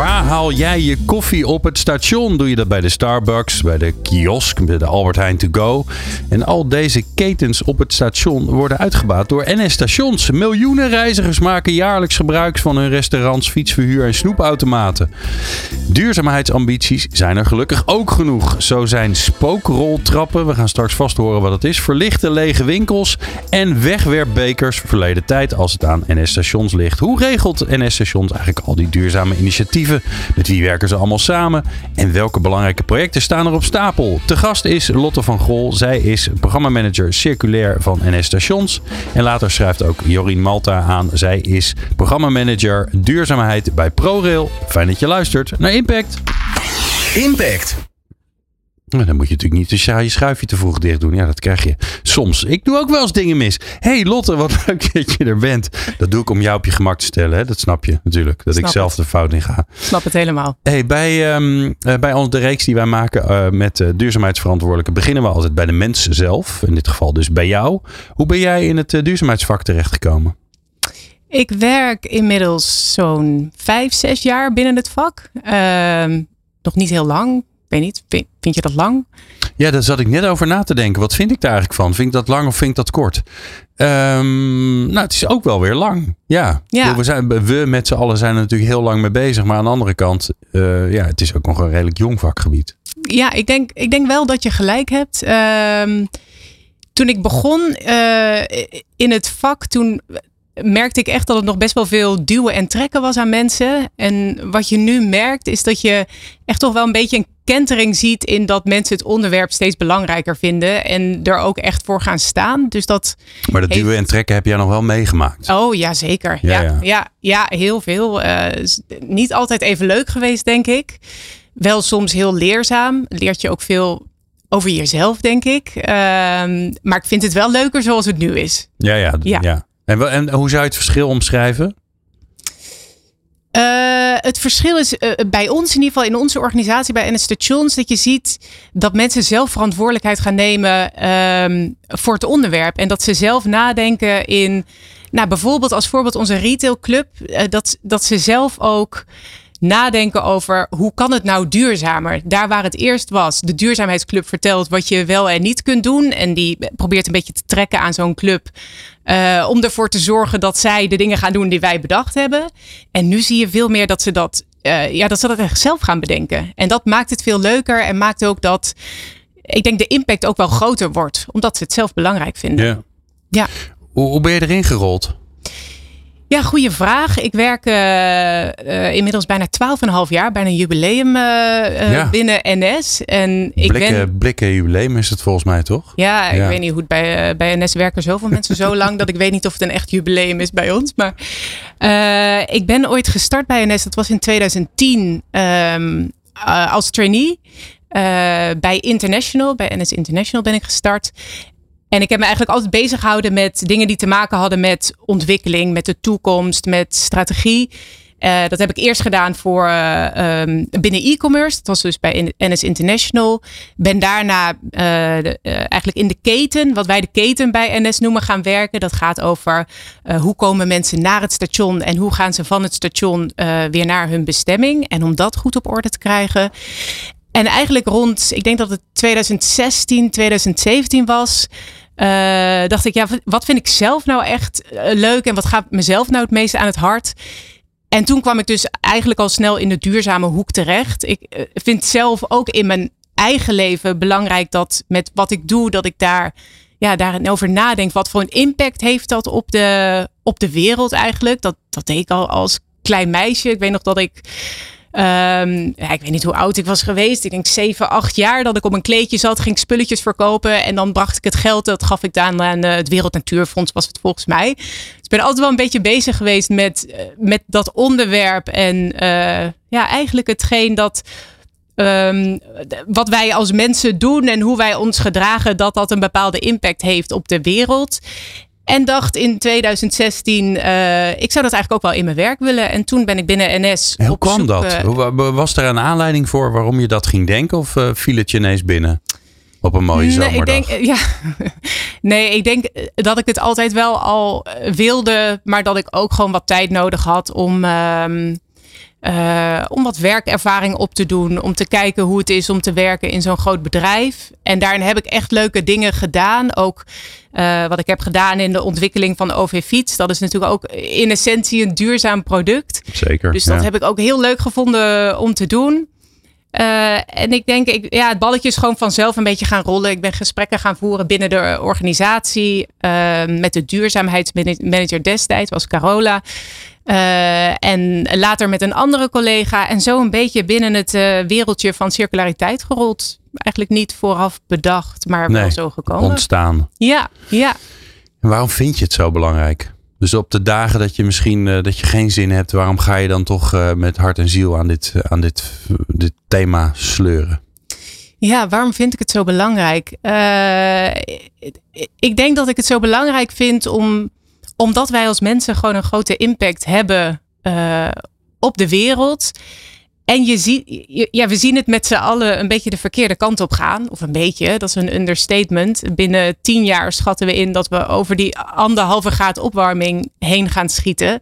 Waar haal jij je koffie op het station? Doe je dat bij de Starbucks, bij de kiosk, bij de Albert Heijn To Go? En al deze ketens op het station worden uitgebaat door NS Stations. Miljoenen reizigers maken jaarlijks gebruik van hun restaurants, fietsverhuur en snoepautomaten. Duurzaamheidsambities zijn er gelukkig ook genoeg. Zo zijn spookroltrappen, we gaan straks vast horen wat het is, verlichte lege winkels en wegwerpbekers verleden tijd als het aan NS Stations ligt. Hoe regelt NS Stations eigenlijk al die duurzame initiatieven? Met wie werken ze allemaal samen? En welke belangrijke projecten staan er op stapel? Te gast is Lotte van Gol. Zij is programmamanager circulair van NS Stations. En later schrijft ook Jorien Malta aan. Zij is programmamanager duurzaamheid bij ProRail. Fijn dat je luistert naar Impact. Impact. Maar dan moet je natuurlijk niet je schuifje te vroeg dicht doen. Ja, dat krijg je soms. Ik doe ook wel eens dingen mis. hey Lotte, wat leuk dat je er bent. Dat doe ik om jou op je gemak te stellen. Hè? Dat snap je natuurlijk. Dat Snap ik zelf het. de fout in ga. Snap het helemaal. Hey, bij, eh, bij ons de reeks die wij maken eh, met eh, duurzaamheidsverantwoordelijken beginnen we altijd bij de mens zelf. In dit geval dus bij jou. Hoe ben jij in het eh, duurzaamheidsvak terechtgekomen? Ik werk inmiddels zo'n vijf, zes jaar binnen het vak. Ehm, nog niet heel lang. Weet niet, vind, vind je dat lang? Ja, daar zat ik net over na te denken. Wat vind ik daar eigenlijk van? Vind ik dat lang of vind ik dat kort? Ehm, nou, het is ook wel weer lang. Ja, Ja. We, zijn, we met z'n allen zijn er natuurlijk heel lang mee bezig. Maar aan de andere kant, eh, ja, het is ook nog een redelijk jong vakgebied. Ja, ik denk, ik denk wel dat je gelijk hebt. Ehm, toen ik begon eh, in het vak, toen merkte ik echt dat het nog best wel veel duwen en trekken was aan mensen. En wat je nu merkt, is dat je echt toch wel een beetje een kentering ziet in dat mensen het onderwerp steeds belangrijker vinden en er ook echt voor gaan staan. Dus dat Maar dat Heeft- duwen en trekken heb jij nog wel meegemaakt. Oh ja, zeker. Ja, Ja, ja. ja. Ja, heel veel. Eh, niet altijd even leuk geweest, denk ik. Wel soms heel leerzaam. Leert je ook veel over jezelf, denk ik. Ehm, maar ik vind het wel leuker zoals het nu is. Ja, ja. ja. Ja. En, en hoe zou je het verschil omschrijven? Eh, het verschil is eh, bij ons, in ieder geval in onze organisatie, bij NS Stations, dat je ziet dat mensen zelf verantwoordelijkheid gaan nemen ehm, voor het onderwerp. En dat ze zelf nadenken in, nou bijvoorbeeld als voorbeeld onze retailclub, eh, dat, dat ze zelf ook nadenken over hoe kan het nou duurzamer. Daar waar het eerst was, de duurzaamheidsclub vertelt wat je wel en niet kunt doen. En die probeert een beetje te trekken aan zo'n club. Eh, om ervoor te zorgen dat zij de dingen gaan doen die wij bedacht hebben. En nu zie je veel meer dat ze dat, eh, ja, dat ze dat echt zelf gaan bedenken. En dat maakt het veel leuker en maakt ook dat, ik denk, de impact ook wel groter wordt. Omdat ze het zelf belangrijk vinden. Ja. Ja. Hoe, hoe ben je erin gerold? Ja, goede vraag. Ik werk eh, eh, inmiddels bijna 12,5 jaar, bijna een jubileum eh, Ja. binnen NS. En ik blikken, ben. blikken jubileum is het volgens mij toch? Ja, ik weet niet hoe het bij, bij NS werken zoveel mensen zo lang dat ik weet niet of het een echt jubileum is bij ons. Maar ik ben ooit gestart bij NS, dat was in 2010 ehm, eh, als trainee. Bij International, bij NS International ben ik gestart. En ik heb me eigenlijk altijd bezig gehouden met dingen die te maken hadden met ontwikkeling, met de toekomst, met strategie. Eh, dat heb ik eerst gedaan voor eh, ehm, binnen e-commerce. Dat was dus bij NS International. Ben daarna eh, eigenlijk in de keten, wat wij de keten bij NS noemen, gaan werken. Dat gaat over hoe komen mensen naar het station en hoe gaan ze van het station weer naar hun bestemming. En om dat goed op orde te krijgen. En eigenlijk rond, ik denk dat het 2016, 2017 was. eh, dacht ik, ja, wat- vind ik zelf nou echt eh, leuk en wat gaat mezelf nou het meeste aan het hart? En toen kwam ik dus eigenlijk al snel in de duurzame hoek terecht. Ik eh, vind zelf ook in mijn eigen leven belangrijk dat met wat ik doe, dat ik daar ja, daarin over nadenk. Wat voor een impact heeft dat op de, op de wereld eigenlijk? Dat, dat deed ik al als klein meisje. Ik weet nog dat ik. Ehm, ja, ik weet niet hoe oud ik was geweest. Ik denk 7, 8 jaar dat ik op een kleedje zat, ging ik spulletjes verkopen. En dan bracht ik het geld, dat gaf ik dan aan eh, het Wereld Natuurfonds, was het volgens mij. Dus ik ben altijd wel een beetje bezig geweest met, eh, met dat onderwerp. En eh, ja, eigenlijk hetgeen dat ehm, wat wij als mensen doen en hoe wij ons gedragen, dat dat een bepaalde impact heeft op de wereld. En dacht in 2016, eh, ik zou dat eigenlijk ook wel in mijn werk willen. En toen ben ik binnen NS. Hoe op kwam zoek, dat? eh, Was er een aanleiding voor waarom je dat ging denken? Of eh, viel het je ineens binnen? Op een mooie Nee, zomerdag? ik denk, ja. nee, ik denk dat ik het altijd wel al wilde, maar dat ik ook gewoon wat tijd nodig had om, ehm, eh, om wat werkervaring op te doen. Om te kijken hoe het is om te werken in zo'n groot bedrijf. En daarin heb ik echt leuke dingen gedaan. Ook eh, wat ik heb gedaan in de ontwikkeling van de OV-fiets. Dat is natuurlijk ook in essentie een duurzaam product. Zeker. Dus dat ja. heb ik ook heel leuk gevonden om te doen. Eh, en ik denk, ik, ja, het balletje is gewoon vanzelf een beetje gaan rollen. Ik ben gesprekken gaan voeren binnen de organisatie. eh, met de duurzaamheidsmanager destijds, was Carola. Eh, en later met een andere collega. En zo een beetje binnen het wereldje van circulariteit gerold. Eigenlijk niet vooraf bedacht, maar wel Nee, zo gekomen. Ontstaan. ja, ja. En waarom vind je het zo belangrijk? Dus op de dagen dat je misschien eh, dat je geen zin hebt, waarom ga je dan toch eh, met hart en ziel aan dit, eh, aan dit, dit thema sleuren? Ja, waarom vind ik het zo belangrijk? Ik denk dat ik het zo belangrijk vind om, omdat wij als mensen gewoon een grote impact hebben op de wereld. En je ziet, ja, we zien het met z'n allen een beetje de verkeerde kant op gaan. Of een beetje, dat is een understatement. Binnen tien jaar schatten we in dat we over die anderhalve graad opwarming heen gaan schieten.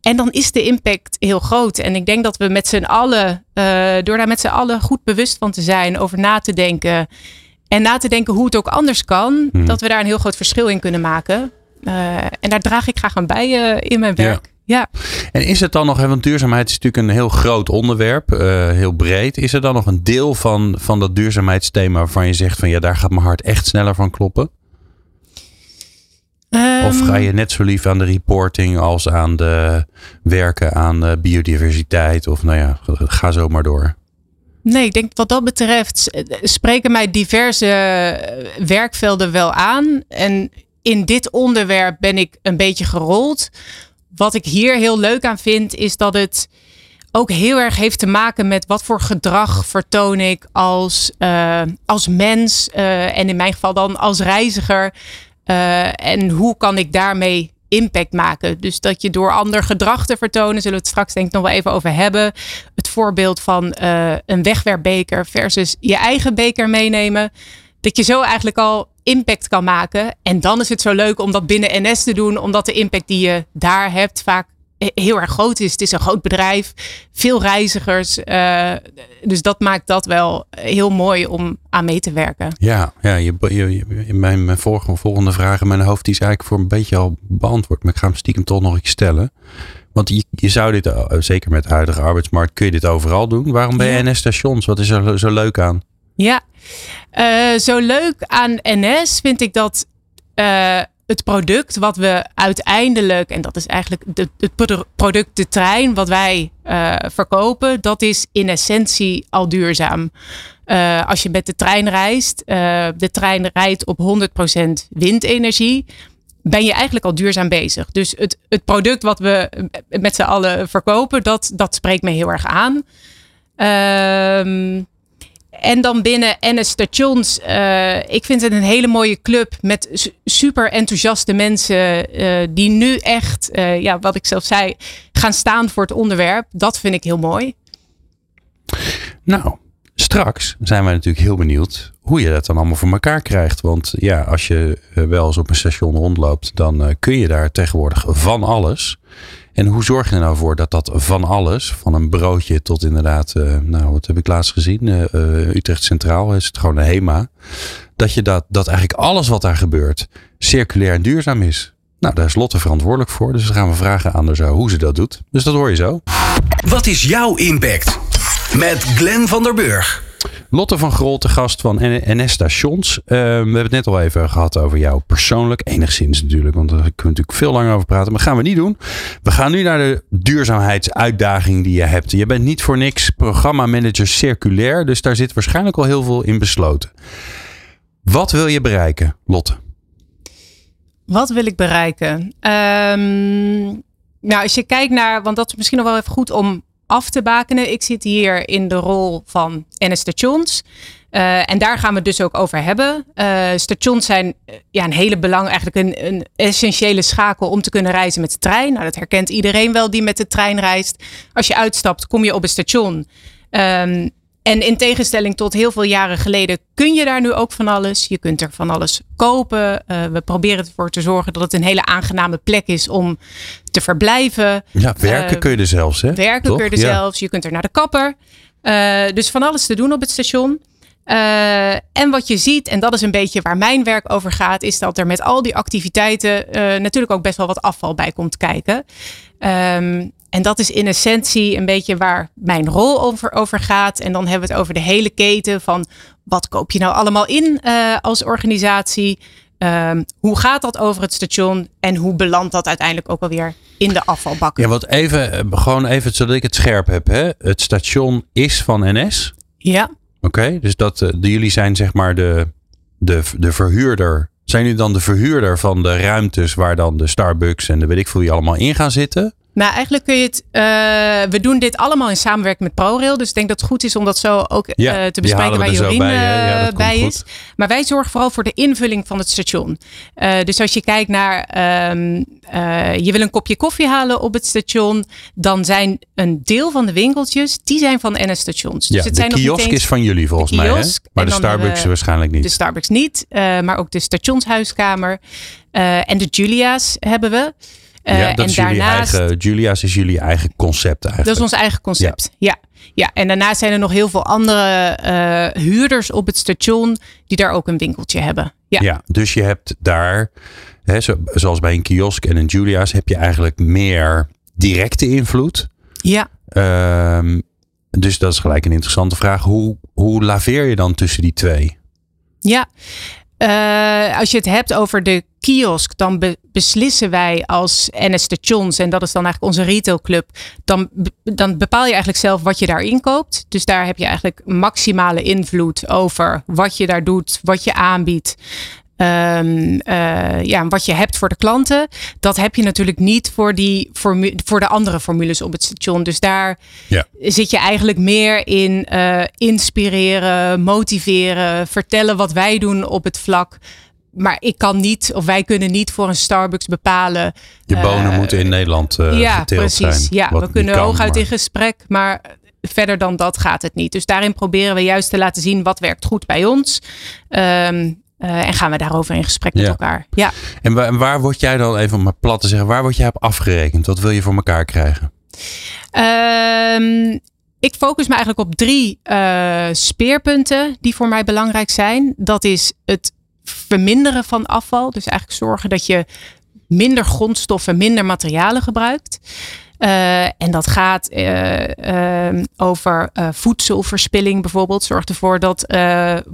En dan is de impact heel groot. En ik denk dat we met z'n allen, eh, door daar met z'n allen goed bewust van te zijn, over na te denken. En na te denken hoe het ook anders kan, Mhm. dat we daar een heel groot verschil in kunnen maken. Eh, en daar draag ik graag aan bij eh, in mijn werk. Ja. En is het dan nog, want duurzaamheid is natuurlijk een heel groot onderwerp, eh, heel breed. Is er dan nog een deel van, van dat duurzaamheidsthema waarvan je zegt van ja, daar gaat mijn hart echt sneller van kloppen? Of Ehm, ga je net zo lief aan de reporting als aan de werken aan eh, biodiversiteit? Of nou ja, ga zo maar door. Nee, ik denk wat dat betreft eh, spreken mij diverse werkvelden wel aan. En in dit onderwerp ben ik een beetje gerold. Wat ik hier heel leuk aan vind, is dat het ook heel erg heeft te maken met wat voor gedrag vertoon ik als, eh, als mens. eh, en in mijn geval dan als reiziger. Eh, en hoe kan ik daarmee impact maken? Dus dat je door ander gedrag te vertonen, zullen we het straks denk ik nog wel even over hebben. Het voorbeeld van een wegwerpbeker versus je eigen beker meenemen. Dat je zo eigenlijk al impact kan maken. En dan is het zo leuk om dat binnen NS te doen, omdat de impact die je daar hebt vaak heel erg groot is. Het is een groot bedrijf, veel reizigers. eh, dus dat maakt dat wel heel mooi om aan mee te werken. Ja, ja je, je, je- mijn, mijn volgende, volgende vraag in mijn hoofd die is eigenlijk voor een beetje al beantwoord. Maar ik ga hem stiekem toch nog eens stellen. Want je, je zou dit, eh, zeker met de huidige arbeidsmarkt, kun je dit overal doen. Waarom bij Ja. NS-stations? Wat is er zo leuk aan? Ja, Eh, zo leuk aan NS vind ik dat eh, het product wat we uiteindelijk, en dat is eigenlijk de, het produ- product de trein wat wij eh, verkopen, dat is in essentie al duurzaam. Als je met de trein reist, de trein rijdt op 100% windenergie. Ben je eigenlijk al duurzaam bezig. Dus het, het product wat we met z'n allen verkopen, dat, dat spreekt me heel erg aan. Ehm en dan binnen NS Stations. eh, ik vind het een hele mooie club met su- super enthousiaste mensen. eh, die nu echt, eh, ja, wat ik zelf zei, gaan staan voor het onderwerp. Dat vind ik heel mooi. Nou, straks zijn wij natuurlijk heel benieuwd hoe je dat dan allemaal voor elkaar krijgt. Want ja, als je wel eens op een station rondloopt, dan kun je daar tegenwoordig van alles. En hoe zorg je er nou voor dat dat van alles, van een broodje tot inderdaad, eh, nou wat heb ik laatst gezien, eh, eh, Utrecht Centraal is het gewoon een HEMA. Dat je dat, dat eigenlijk alles wat daar gebeurt circulair en duurzaam is. Nou, daar is Lotte verantwoordelijk voor. Dus dan gaan we vragen aan haar zo hoe ze dat doet. Dus dat hoor je zo. Wat is jouw impact? Met Glenn van der Burg. Lotte van Grol, de gast van NS Stations. Eh, we hebben het net al even gehad over jou persoonlijk. Enigszins natuurlijk, want daar kunnen we natuurlijk veel langer over praten. Maar gaan we niet doen. We gaan nu naar de duurzaamheidsuitdaging die je hebt. Je bent niet voor niks programmamanager circulair. Dus daar zit waarschijnlijk al heel veel in besloten. Wat wil je bereiken, Lotte? Wat wil ik bereiken? Ehm, nou, als je kijkt naar, want dat is misschien nog wel even goed om af te bakenen. Ik zit hier in de rol van NS Stations. Uh, en daar gaan we het dus ook over hebben. Uh, stations zijn ja, een hele belang, eigenlijk een, een, essentiële schakel om te kunnen reizen met de trein. Nou, dat herkent iedereen wel die met de trein reist. Als je uitstapt, kom je op een station. Um, en in tegenstelling tot heel veel jaren geleden kun je daar nu ook van alles. Je kunt er van alles kopen. Uh, we proberen ervoor te zorgen dat het een hele aangename plek is om te verblijven. Ja, werken uh, kun je er zelfs. Hè? Werken Toch? kun je er ja. zelfs. Je kunt er naar de kapper. Uh, dus van alles te doen op het station. Uh, en wat je ziet, en dat is een beetje waar mijn werk over gaat, is dat er met al die activiteiten uh, natuurlijk ook best wel wat afval bij komt kijken. Um, en dat is in essentie een beetje waar mijn rol over, over gaat. En dan hebben we het over de hele keten van wat koop je nou allemaal in uh, als organisatie? Um, hoe gaat dat over het station en hoe belandt dat uiteindelijk ook alweer in de afvalbak? Ja, want even, gewoon even zodat ik het scherp heb. Hè? Het station is van NS. Ja. Oké, okay, dus dat, uh, de, jullie zijn zeg maar de, de, de verhuurder. Zijn jullie dan de verhuurder van de ruimtes waar dan de Starbucks en de weet ik veel wie allemaal in gaan zitten? Nou, eigenlijk kun je het. Uh, we doen dit allemaal in samenwerking met ProRail. Dus ik denk dat het goed is om dat zo ook ja, uh, te bespreken waar Jorien bij, ja, bij is. Goed. Maar wij zorgen vooral voor de invulling van het station. Uh, dus als je kijkt naar. Um, je wil een kopje koffie halen op het station. Dan zijn een deel van de winkeltjes. die zijn van NS stations. Dus ja, het de zijn kiosk is van jullie volgens mij. Hè? Maar de Starbucks waarschijnlijk niet. De Starbucks niet. maar ook de stationshuiskamer. en de Julia's hebben we. Uh, ja, dat en is jullie daarnaast, eigen, Julia's is jullie eigen concept eigenlijk. Dat is ons eigen concept, ja. ja. ja. en daarnaast zijn er nog heel veel andere uh, huurders op het station die daar ook een winkeltje hebben. Ja, ja dus je hebt daar, hè, zo, zoals bij een kiosk en een Julia's, heb je eigenlijk meer directe invloed. Ja. Um, dus dat is gelijk een interessante vraag. Hoe, hoe laveer je dan tussen die twee? Ja, uh, als je het hebt over de kiosk, dan be beslissen wij als NS Stations, en dat is dan eigenlijk onze retailclub, dan, dan bepaal je eigenlijk zelf wat je daarin koopt. Dus daar heb je eigenlijk maximale invloed over wat je daar doet, wat je aanbiedt. Um, uh, ja, wat je hebt voor de klanten, dat heb je natuurlijk niet voor, die voor de andere formules op het station. Dus daar ja. zit je eigenlijk meer in uh, inspireren, motiveren, vertellen wat wij doen op het vlak. Maar ik kan niet, of wij kunnen niet voor een Starbucks bepalen. Je bonen uh, moeten in Nederland ja, precies. zijn. Ja, we kunnen kan, hooguit maar... in gesprek, maar verder dan dat gaat het niet. Dus daarin proberen we juist te laten zien wat werkt goed bij ons. Um, uh, en gaan we daarover in gesprek met elkaar. Ja. En waar, waar word jij dan, even om maar plat te zeggen, waar word jij op afgerekend? Wat wil je voor elkaar krijgen? Um, ik focus me eigenlijk op drie uh, speerpunten die voor mij belangrijk zijn. Dat is het verminderen van afval. Dus eigenlijk zorgen dat je minder grondstoffen, minder materialen gebruikt. Uh, en dat gaat uh, uh, over voedselverspilling bijvoorbeeld. Zorg ervoor dat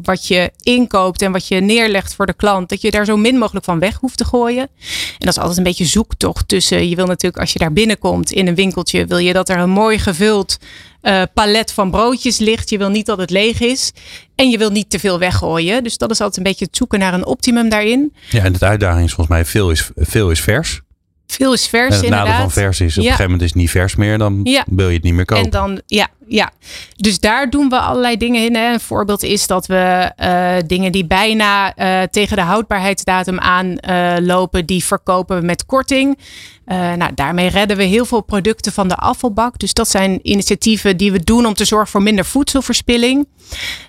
wat je inkoopt en wat je neerlegt voor de klant, dat je daar zo min mogelijk van weg hoeft te gooien. En dat is altijd een beetje zoektocht tussen. Je wil natuurlijk als je daar binnenkomt in een winkeltje, wil je dat er een mooi gevuld palet van broodjes ligt. Je wil niet dat het leeg is. En je wil niet te veel weggooien. Dus dat is altijd een beetje het zoeken naar een optimum daarin. Ja, en de uitdaging is volgens mij veel is, veel is vers. Veel is vers, en het inderdaad. nadeel van vers is, op Ja. een gegeven moment is het niet vers meer, dan wil je het niet meer kopen. En dan, ja, ja. Dus daar doen we allerlei dingen in. Hè. Een voorbeeld is dat we eh, dingen die bijna eh, tegen de houdbaarheidsdatum aanlopen, die verkopen we met korting. Eh, nou, daarmee redden we heel veel producten van de afvalbak. Dus dat zijn initiatieven die we doen om te zorgen voor minder voedselverspilling.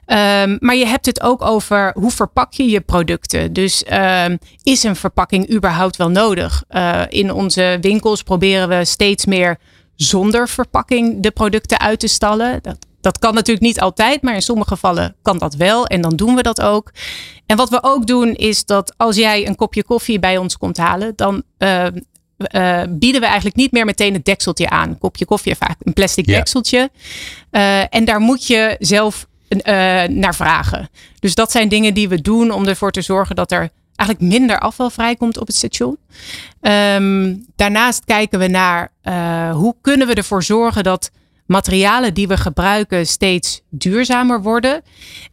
Um, maar je hebt het ook over hoe verpak je je producten. Dus um, is een verpakking überhaupt wel nodig? In onze winkels proberen we steeds meer zonder verpakking de producten uit te stallen. Dat, dat kan natuurlijk niet altijd, maar in sommige gevallen kan dat wel. En dan doen we dat ook. En wat we ook doen is dat als jij een kopje koffie bij ons komt halen, dan uh, uh, bieden we eigenlijk niet meer meteen het dekseltje aan. Een kopje koffie vaak een plastic dekseltje. Uh, en daar moet je zelf naar vragen. Dus dat zijn dingen die we doen om ervoor te zorgen dat er eigenlijk minder afval vrijkomt op het station. Um, daarnaast kijken we naar uh, hoe kunnen we ervoor zorgen dat materialen die we gebruiken steeds duurzamer worden.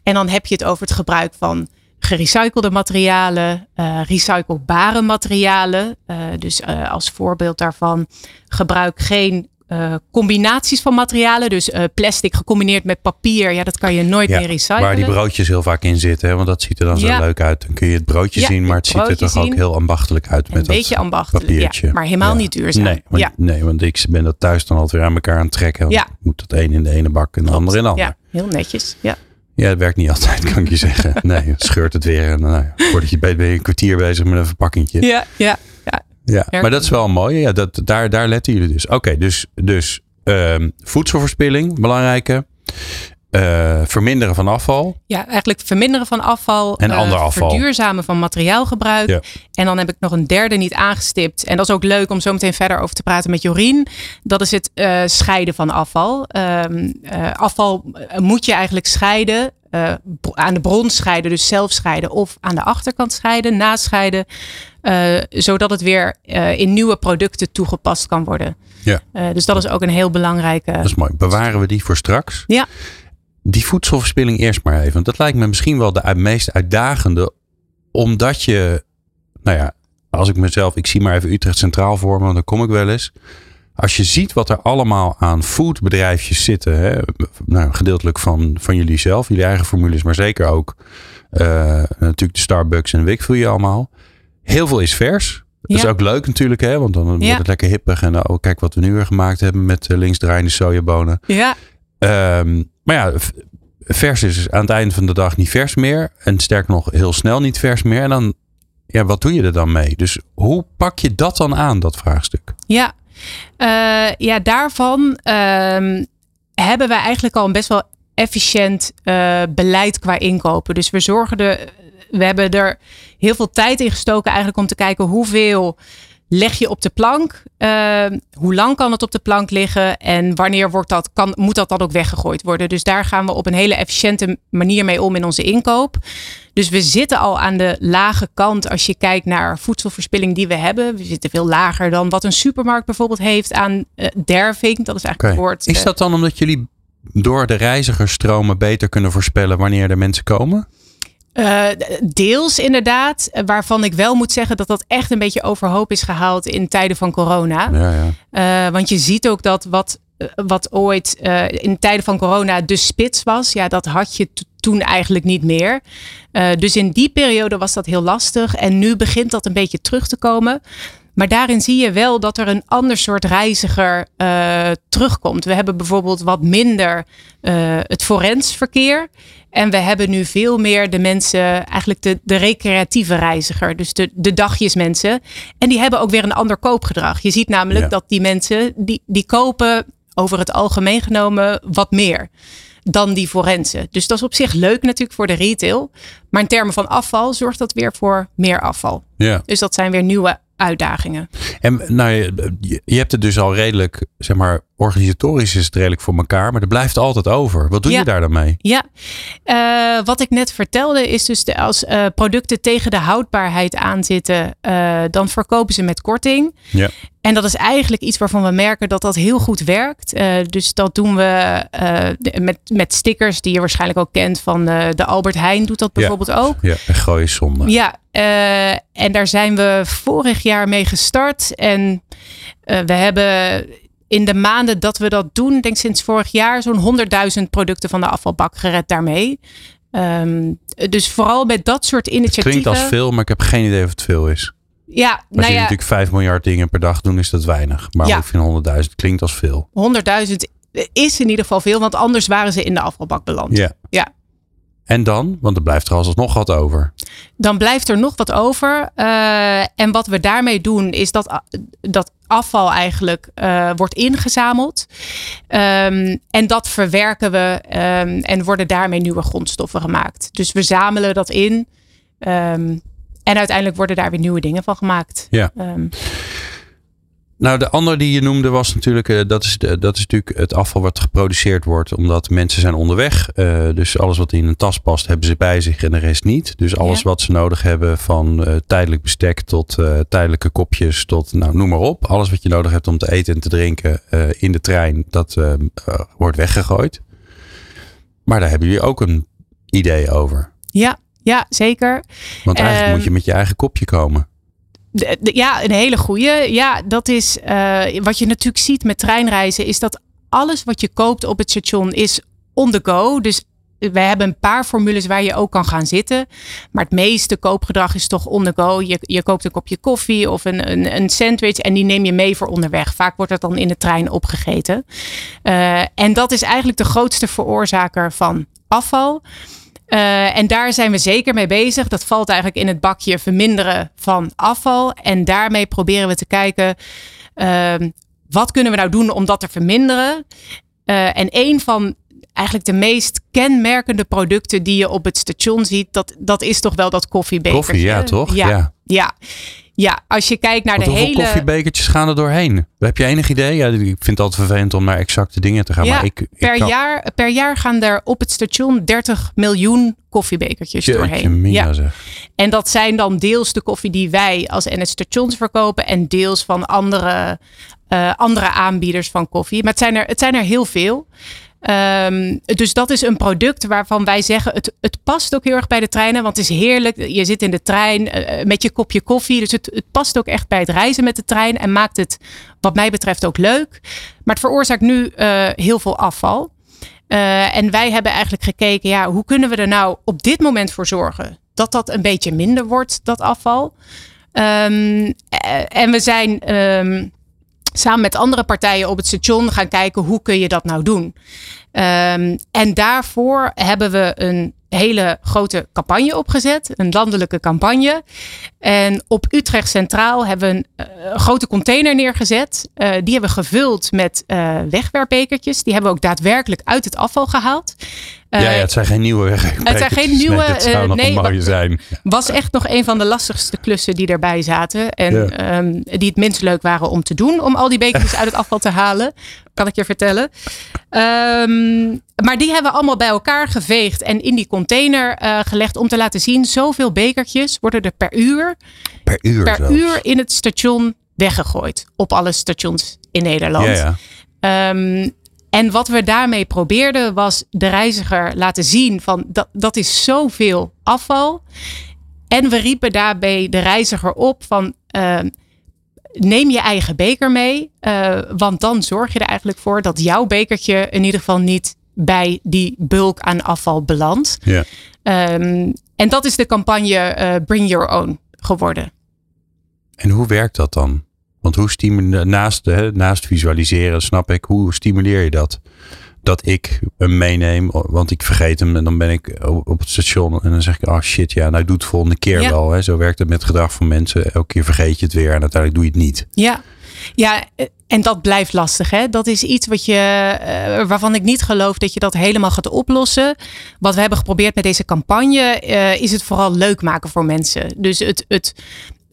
En dan heb je het over het gebruik van gerecyclede materialen, uh, recyclebare materialen. Uh, dus als voorbeeld daarvan gebruik geen eh, combinaties van materialen. Dus uh, plastic gecombineerd met papier. Ja, dat kan je nooit Ja, meer recyclen. Waar die broodjes heel vaak in zitten. Hè? Want dat ziet er dan zo leuk uit. Dan kun je het broodje Ja, zien. Maar het ziet er toch ook heel ambachtelijk uit. een met dat beetje ambachtelijk, papiertje. maar helemaal niet duurzaam. Nee, want, ja. nee, want ik ben dat thuis dan altijd weer aan elkaar aan het trekken. Want Ja. ik moet dat een in de ene bak en de ander in de andere. Ja, heel netjes. Ja. Ja, het werkt niet altijd, kan ik je zeggen. Nee, scheurt het weer. En nou, voordat je ben je een kwartier bezig met een verpakkingje. Ja, ja, ja. Ja, maar dat is wel mooi. Ja, dat, daar, daar letten jullie dus. Oké, dus, dus ehm, voedselverspilling, belangrijke. Eh, verminderen van afval. Ja, eigenlijk verminderen van afval. En eh, ander afval. Verduurzamen van materiaalgebruik. Ja. En dan heb ik nog een derde niet aangestipt. En dat is ook leuk om zo meteen verder over te praten met Jorien. Dat is het eh, scheiden van afval. Ehm, eh, afval moet je eigenlijk scheiden. eh, aan de bron scheiden, dus zelf scheiden. Of aan de achterkant scheiden, nascheiden. Eh, zodat het weer eh, in nieuwe producten toegepast kan worden. Ja. Eh, dus dat is ook een heel belangrijke. Dat is mooi. Bewaren we die voor straks? Ja. Die voedselverspilling eerst maar even. Want dat lijkt me misschien wel de meest uitdagende. Omdat je, nou ja, als ik mezelf, ik zie maar even Utrecht Centraal voor me, want daar kom ik wel eens. Als je ziet wat er allemaal aan foodbedrijfjes zitten, hè, nou, gedeeltelijk van, van jullie zelf, jullie eigen formules, maar zeker ook natuurlijk de Starbucks en veel je allemaal. Heel veel is vers. Dat is ook leuk natuurlijk, hè, want dan wordt Ja. het lekker hippig. En oh, kijk wat we nu weer gemaakt hebben met uh, linksdraaiende sojabonen. Ja, Ehm, maar ja, vers is dus aan het einde van de dag niet vers meer. En sterk nog heel snel niet vers meer. En dan, ja, wat doe je er dan mee? Dus hoe pak je dat dan aan, dat vraagstuk? Ja, Eh, ja daarvan ehm, hebben we eigenlijk al een best wel efficiënt eh, beleid qua inkopen. Dus we zorgen er, we hebben er heel veel tijd in gestoken eigenlijk om te kijken hoeveel leg je op de plank, Ehm, hoe lang kan het op de plank liggen en wanneer wordt dat, kan, moet dat dan ook weggegooid worden. Dus daar gaan we op een hele efficiënte manier mee om in onze inkoop. Dus we zitten al aan de lage kant als je kijkt naar voedselverspilling die we hebben. We zitten veel lager dan wat een supermarkt bijvoorbeeld heeft aan eh, derving. Dat is eigenlijk het woord. Is eh, dat dan omdat jullie door de reizigersstromen beter kunnen voorspellen wanneer er mensen komen? Eh, deels inderdaad, eh, waarvan ik wel moet zeggen dat dat echt een beetje overhoop is gehaald in tijden van corona. Ja, ja. Eh, want je ziet ook dat wat, wat ooit in tijden van corona de spits was, ja, dat had je toen eigenlijk niet meer. Dus in die periode was dat heel lastig en nu begint dat een beetje terug te komen. Maar daarin zie je wel dat er een ander soort reiziger eh, terugkomt. We hebben bijvoorbeeld wat minder eh, het forensverkeer. En we hebben nu veel meer de mensen, eigenlijk de, de recreatieve reiziger. Dus de, de dagjesmensen. En die hebben ook weer een ander koopgedrag. Je ziet namelijk Ja. dat die mensen, die, die kopen over het algemeen genomen wat meer dan die forensen. Dus dat is op zich leuk natuurlijk voor de retail. Maar in termen van afval zorgt dat weer voor meer afval. ja. Dus dat zijn weer nieuwe uitdagingen. En nou, je, je hebt het dus al redelijk, zeg maar, organisatorisch is het redelijk voor elkaar, maar er blijft altijd over. Wat doe Ja. je daar dan mee? Ja, Eh, wat ik net vertelde is dus de, als eh, producten tegen de houdbaarheid aanzitten, eh, dan verkopen ze met korting. Ja. En dat is eigenlijk iets waarvan we merken dat dat heel goed werkt. Dus dat doen we met, met stickers die je waarschijnlijk ook kent van de Albert Heijn doet dat bijvoorbeeld ook. Ja, en gooi zonde. Ja, en daar zijn we vorig jaar mee gestart. En we hebben in de maanden dat we dat doen, ik denk sinds vorig jaar, zo'n 100.000 producten van de afvalbak gered daarmee. Ehm, dus vooral met dat soort Het initiatieven. klinkt als veel, maar ik heb geen idee of het veel is. Ja, Als nou je ja, natuurlijk 5 miljard dingen per dag doen, is dat weinig. Maar Ja. ik vind 100.000 klinkt als veel. 100.000 is in ieder geval veel, want anders waren ze in de afvalbak beland. Ja. Ja. En dan? Want er blijft er alsnog wat over. dan blijft er nog wat over. Eh, en wat we daarmee doen, is dat, a- dat afval eigenlijk eh, wordt ingezameld. Ehm, en dat verwerken we ehm, en worden daarmee nieuwe grondstoffen gemaakt. Dus we zamelen dat in. ehm, en uiteindelijk worden daar weer nieuwe dingen van gemaakt. Ja. Nou, de andere die je noemde was natuurlijk, eh, dat, is de, dat is natuurlijk het afval wat geproduceerd wordt omdat mensen zijn onderweg. Eh, dus alles wat in een tas past hebben ze bij zich en de rest niet. Dus alles Ja. wat ze nodig hebben van eh, tijdelijk bestek tot tijdelijke kopjes tot, nou noem maar op. Alles wat je nodig hebt om te eten en te drinken in de trein, dat wordt weggegooid. Maar daar hebben jullie ook een idee over. ja, ja, zeker. Want eigenlijk Ehm, moet je met je eigen kopje komen. Ja, een hele goede. Ja, dat is uh, wat je natuurlijk ziet met treinreizen, is dat alles wat je koopt op het station is on the go. Dus we hebben een paar formules waar je ook kan gaan zitten. Maar het meeste koopgedrag is toch on the go. Je, je koopt een kopje koffie of een, een, een sandwich en die neem je mee voor onderweg. Vaak wordt dat dan in de trein opgegeten. Uh, en dat is eigenlijk de grootste veroorzaker van afval. Uh, en daar zijn we zeker mee bezig. Dat valt eigenlijk in het bakje verminderen van afval. En daarmee proberen we te kijken. Uh, wat kunnen we nou doen om dat te verminderen? Uh, en een van eigenlijk de meest kenmerkende producten die je op het station ziet, dat, dat is toch wel dat koffiebekertje. Koffie, ja, toch? Ja. ja. ja. Ja, als je kijkt naar Want de hoeveel hele. koffiebekertjes gaan er doorheen? Heb je enig idee? Ja, ik vind het altijd vervelend om naar exacte dingen te gaan. Ja, maar ik, ik per, kan... jaar, per jaar gaan er op het station 30 miljoen koffiebekertjes Jeetje, doorheen. mina Ja. zeg. En dat zijn dan deels de koffie die wij als NS Stations verkopen en deels van andere, eh, andere aanbieders van koffie. Maar het zijn er, het zijn er heel veel. Ehm, dus dat is een product waarvan wij zeggen, het, het past ook heel erg bij de treinen. Want het is heerlijk. Je zit in de trein eh, met je kopje koffie. Dus het, het past ook echt bij het reizen met de trein. En maakt het, wat mij betreft, ook leuk. Maar het veroorzaakt nu eh, heel veel afval. Eh, en wij hebben eigenlijk gekeken, ja, hoe kunnen we er nou op dit moment voor zorgen dat dat een beetje minder wordt, dat afval. Ehm, eh, en we zijn ehm, samen met andere partijen op het station gaan kijken hoe kun je dat nou doen. Ehm, en daarvoor hebben we een hele grote campagne opgezet, een landelijke campagne. En op Utrecht Centraal hebben we een eh, grote container neergezet. Eh, die hebben we gevuld met eh, wegwerpbekertjes. Die hebben we ook daadwerkelijk uit het afval gehaald. Ja, ja, het zijn geen nieuwe het zijn geen nieuwe, Het zou eh, nog nee, een mooie zijn. was echt nog een van de lastigste klussen die erbij zaten. En Ja. ehm, die het minst leuk waren om te doen. Om al die bekertjes uit het afval te halen. Kan ik je vertellen. Ehm, maar die hebben we allemaal bij elkaar geveegd. En in die container eh, gelegd. Om te laten zien. Zoveel bekertjes worden er per uur. Per uur Per zelfs. uur in het station weggegooid. Op alle stations in Nederland. Ja, ja. Ehm, en wat we daarmee probeerden was de reiziger laten zien van dat, dat is zoveel afval. En we riepen daarbij de reiziger op van ehm, neem je eigen beker mee. eh, want dan zorg je er eigenlijk voor dat jouw bekertje in ieder geval niet bij die bulk aan afval belandt. ja. Ehm, en dat is de campagne eh, Bring Your Own geworden. En hoe werkt dat dan? Want hoe stimuleer naast, hè, naast visualiseren, snap ik, hoe stimuleer je dat? Dat ik hem meeneem, want ik vergeet hem en dan ben ik op het station en dan zeg ik, oh shit, ja, nou doe het volgende keer Ja. wel. Hè. Zo werkt het met gedrag van mensen. Elke keer vergeet je het weer en uiteindelijk doe je het niet. Ja, ja eh, en dat blijft lastig. Hè? Dat is iets wat je, eh, waarvan ik niet geloof dat je dat helemaal gaat oplossen. Wat we hebben geprobeerd met deze campagne eh, is het vooral leuk maken voor mensen. Dus het, het,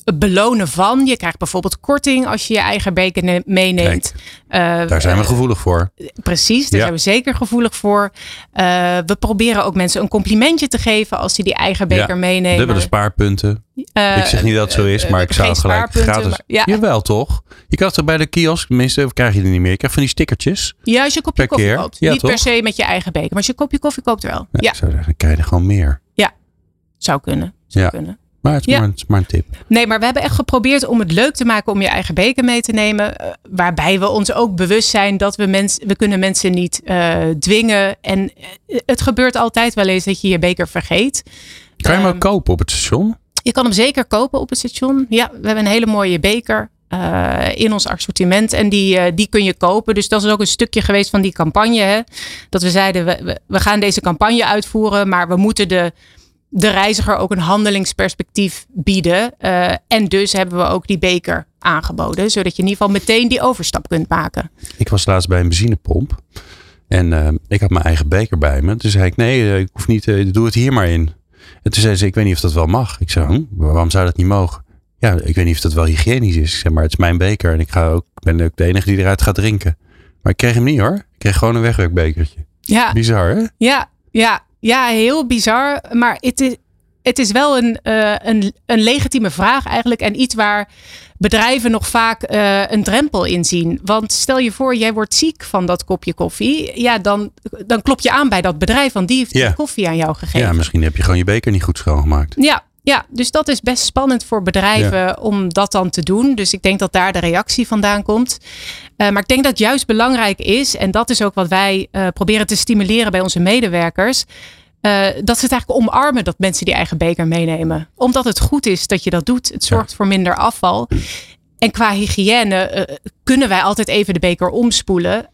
het belonen van. Je krijgt bijvoorbeeld korting als je je eigen beker ne- meeneemt. Eh, Daar zijn we eh, gevoelig voor. Precies, daar Ja. zijn we zeker gevoelig voor. Eh, we proberen ook mensen een complimentje te geven als ze die eigen beker Ja, meenemen. Dubbele spaarpunten. Eh, ik zeg niet dat het zo is, eh, maar ik zou gelijk gratis. maar- ja. Jawel toch? Je krijgt toch bij de kiosk, tenminste krijg je die niet meer. Je krijgt van die stickertjes. Ja, als je een kopje koffie keer? koopt. Ja, Niet per se met je eigen beker. Maar als je een kopje koffie koopt wel. Ja, Ja, Ik zou zeggen, krijg je er gewoon meer. zou kunnen. Zou Ja. kunnen. Maar het is, Ja. maar, het is maar een tip. Nee, maar we hebben echt geprobeerd om het leuk te maken om je eigen beker mee te nemen. eh, waarbij we ons ook bewust zijn dat we mensen, we kunnen mensen niet eh, dwingen. En eh, het gebeurt altijd wel eens dat je je beker vergeet. Kan je hem ook Ehm, kopen op het station? Je kan hem zeker kopen op het station. Ja, we hebben een hele mooie beker in ons assortiment. En die, die kun je kopen. Dus dat is ook een stukje geweest van die campagne. Hè? Dat we zeiden, we, we gaan deze campagne uitvoeren. Maar we moeten de, de reiziger ook een handelingsperspectief bieden. Eh, en dus hebben we ook die beker aangeboden. Zodat je in ieder geval meteen die overstap kunt maken. Ik was laatst bij een benzinepomp. En eh, ik had mijn eigen beker bij me. Toen zei ik, nee, eh, ik hoef niet, eh, doe het hier maar in. En toen zei ze, ik weet niet of dat wel mag. Ik zei, hm, waarom zou dat niet mogen? Ja, ik weet niet of dat wel hygiënisch is. Ik zei, maar het is mijn beker. En ik ga ook, ik ben ook de enige die eruit gaat drinken. Maar ik kreeg hem niet hoor. Ik kreeg gewoon een wegwerkbekertje. Ja, Bizar hè? Ja, ja, ja, heel bizar. Maar het is, het is wel een, eh, een, een legitieme vraag eigenlijk. En iets waar bedrijven nog vaak eh, een drempel in zien. Want stel je voor, jij wordt ziek van dat kopje koffie. Ja, dan, dan klop je aan bij dat bedrijf. Want die heeft die koffie aan jou gegeven. Ja, misschien heb je gewoon je beker niet goed schoongemaakt. Ja, Ja, dus dat is best spannend voor bedrijven om dat dan te doen. Dus ik denk dat daar de reactie vandaan komt. Uh, maar ik denk dat het juist belangrijk is, en dat is ook wat wij uh, proberen te stimuleren bij onze medewerkers. Uh, dat ze het eigenlijk omarmen dat mensen die eigen beker meenemen. Omdat het goed is dat je dat doet. Het zorgt ja. voor minder afval. En qua hygiëne kunnen wij altijd even de beker omspoelen.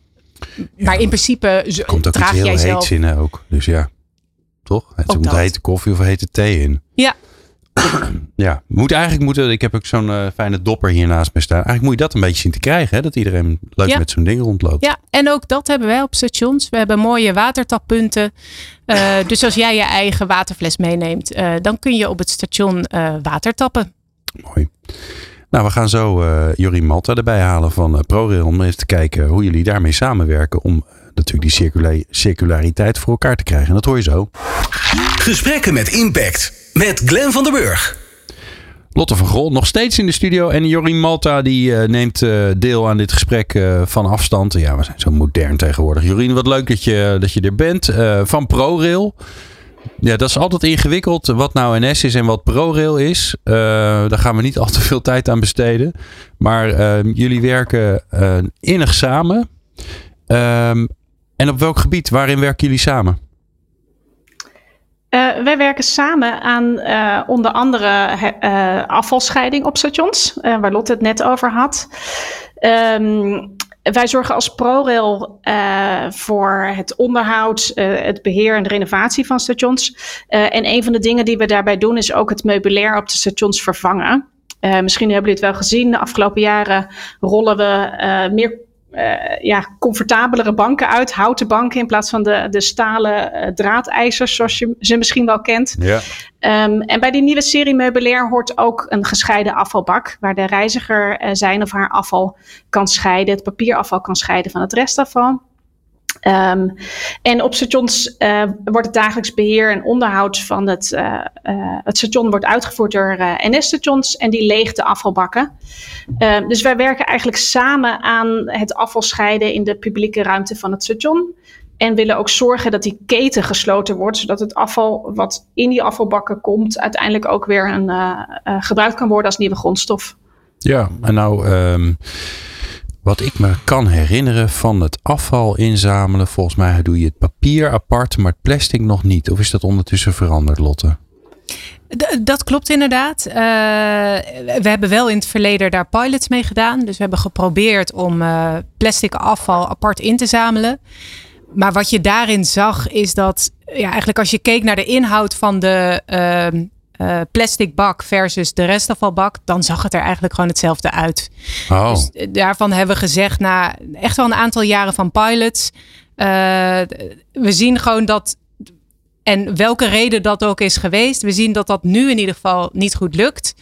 Ja, maar in principe komt ook draag iets heel jij zelf. heets in ook. Dus ja, toch? Het moet hete koffie of hete thee in. Ja, ja, moet eigenlijk moeten. Ik heb ook zo'n uh, fijne dopper hier naast me staan. Eigenlijk moet je dat een beetje zien te krijgen, hè? dat iedereen leuk ja. met zo'n ding rondloopt. Ja, en ook dat hebben wij op stations. We hebben mooie watertappunten. Uh, dus als jij je eigen waterfles meeneemt, uh, dan kun je op het station water tappen. Mooi. Nou, we gaan zo Jorien Malta erbij halen van ProRail om even te kijken hoe jullie daarmee samenwerken om natuurlijk die circula circulariteit voor elkaar te krijgen. En dat hoor je zo. Gesprekken met impact met Glenn van der Burg. Lotte van Grol nog steeds in de studio. En Jorien Malta die uh, neemt uh, deel aan dit gesprek uh, van afstand. Ja, we zijn zo modern tegenwoordig. Jorien, wat leuk dat je, dat je er bent. van ProRail. Ja, dat is altijd ingewikkeld. Wat nou NS is en wat ProRail is. daar gaan we niet al te veel tijd aan besteden. Maar jullie werken innig samen. Ehm, en op welk gebied? Waarin werken jullie samen? Uh, wij werken samen aan uh, onder andere uh, afvalscheiding op stations, waar Lotte het net over had. Um, wij zorgen als ProRail voor het onderhoud, het beheer en de renovatie van stations. en een van de dingen die we daarbij doen is ook het meubilair op de stations vervangen. misschien hebben jullie het wel gezien. De afgelopen jaren rollen we meer uh, ja, comfortabelere banken uit. Houten banken in plaats van de, de stalen uh, draadijzers, zoals je ze misschien wel kent. Ja. Um, en bij die nieuwe serie meubilair hoort ook een gescheiden afvalbak. Waar de reiziger uh, zijn of haar afval kan scheiden. Het papierafval kan scheiden van het restafval. Um, en op stations uh, wordt het dagelijks beheer en onderhoud van het, uh, uh, het station wordt uitgevoerd door NS-stations en die leegt de afvalbakken. Ehm, dus wij werken eigenlijk samen aan het afval scheiden in de publieke ruimte van het station. En willen ook zorgen dat die keten gesloten wordt, zodat het afval wat in die afvalbakken komt, uiteindelijk ook weer een, gebruikt kan worden als nieuwe grondstof. Ja, en nou. Um wat ik me kan herinneren van het afval inzamelen, volgens mij doe je het papier apart, maar het plastic nog niet. Of is dat ondertussen veranderd, Lotte? Dat klopt inderdaad. Uh, we hebben wel in het verleden daar pilots mee gedaan. Dus we hebben geprobeerd om uh, plastic afval apart in te zamelen. Maar wat je daarin zag is dat ja, eigenlijk als je keek naar de inhoud van de uh, uh, plastic bak versus de restafvalbak, dan zag het er eigenlijk gewoon hetzelfde uit. Oh. Dus daarvan hebben we gezegd, na echt wel een aantal jaren van pilots, uh, we zien gewoon dat, en welke reden dat ook is geweest, we zien dat dat nu in ieder geval niet goed lukt.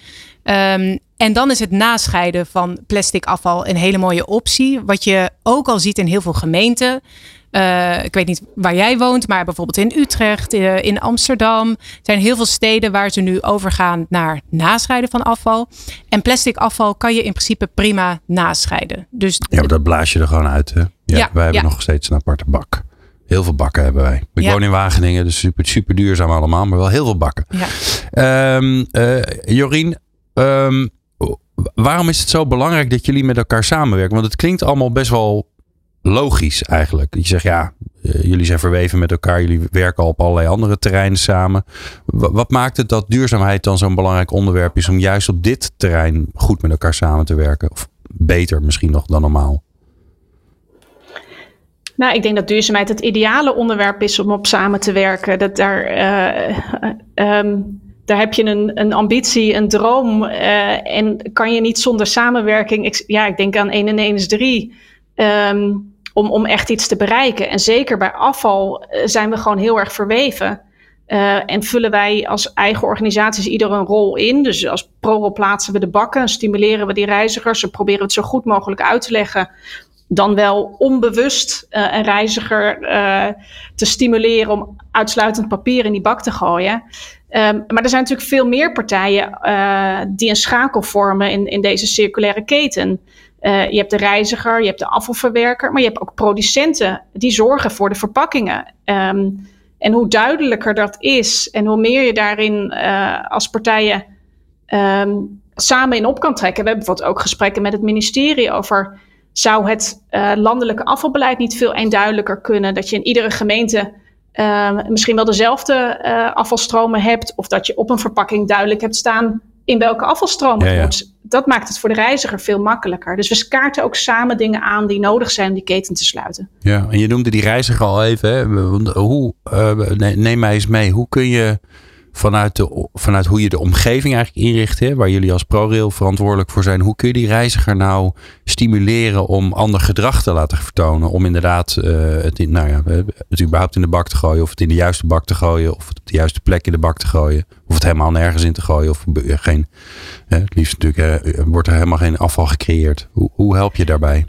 Um, en dan is het nascheiden van plastic afval een hele mooie optie. Wat je ook al ziet in heel veel gemeenten. Uh, ik weet niet waar jij woont, maar bijvoorbeeld in Utrecht, uh, in Amsterdam. Er zijn heel veel steden waar ze nu overgaan naar nascheiden van afval. En plastic afval kan je in principe prima nascheiden. Dus ja, maar dat blaas je er gewoon uit. Hè? Ja, ja wij hebben ja. nog steeds een aparte bak. Heel veel bakken hebben wij. Ik ja. woon in Wageningen, dus super, super duurzaam allemaal, maar wel heel veel bakken. Ja. Um, uh, Jorien, um, waarom is het zo belangrijk dat jullie met elkaar samenwerken? Want het klinkt allemaal best wel logisch eigenlijk. Je zegt ja, uh, jullie zijn verweven met elkaar, jullie werken al op allerlei andere terreinen samen. Wat maakt het dat duurzaamheid dan zo'n belangrijk onderwerp is om juist op dit terrein goed met elkaar samen te werken? Of beter misschien nog dan normaal? Nou, ik denk dat duurzaamheid het ideale onderwerp is om op samen te werken. Dat daar, uh, um, daar heb je een, een ambitie, een droom. En kan je niet zonder samenwerking. Ik, ja, ik denk aan 1 en 1 is 3. Um, om, om echt iets te bereiken. En zeker bij afval zijn we gewoon heel erg verweven. Uh, en vullen wij als eigen organisaties ieder een rol in. Dus als ProRol plaatsen we de bakken, stimuleren we die reizigers. We proberen het zo goed mogelijk uit te leggen. Dan wel onbewust uh, een reiziger te stimuleren om uitsluitend papier in die bak te gooien. Um, maar er zijn natuurlijk veel meer partijen die een schakel vormen in, in deze circulaire keten. Uh, je hebt de reiziger, je hebt de afvalverwerker, maar je hebt ook producenten die zorgen voor de verpakkingen. Um, En hoe duidelijker dat is en hoe meer je daarin als partijen ehm, samen in op kan trekken. We hebben bijvoorbeeld ook gesprekken met het ministerie over zou het uh, landelijke afvalbeleid niet veel eenduidelijker kunnen? Dat je in iedere gemeente uh, misschien wel dezelfde afvalstromen hebt, of dat je op een verpakking duidelijk hebt staan in welke afvalstroom het ja, moet. Dat maakt het voor de reiziger veel makkelijker. Dus we kaarten ook samen dingen aan die nodig zijn om die keten te sluiten. Ja, en je noemde die reiziger al even. Hè? Hoe, neem mij eens mee, hoe kun je vanuit, de, vanuit hoe je de omgeving eigenlijk inricht, hè, waar jullie als ProRail verantwoordelijk voor zijn, hoe kun je die reiziger nou stimuleren om ander gedrag te laten vertonen? Om inderdaad uh, het, in, nou ja, het überhaupt in de bak te gooien, of het in de juiste bak te gooien, of het op de juiste plek in de bak te gooien, of het helemaal nergens in te gooien, of geen, het liefst natuurlijk uh, wordt er helemaal geen afval gecreëerd. Hoe, hoe help je daarbij?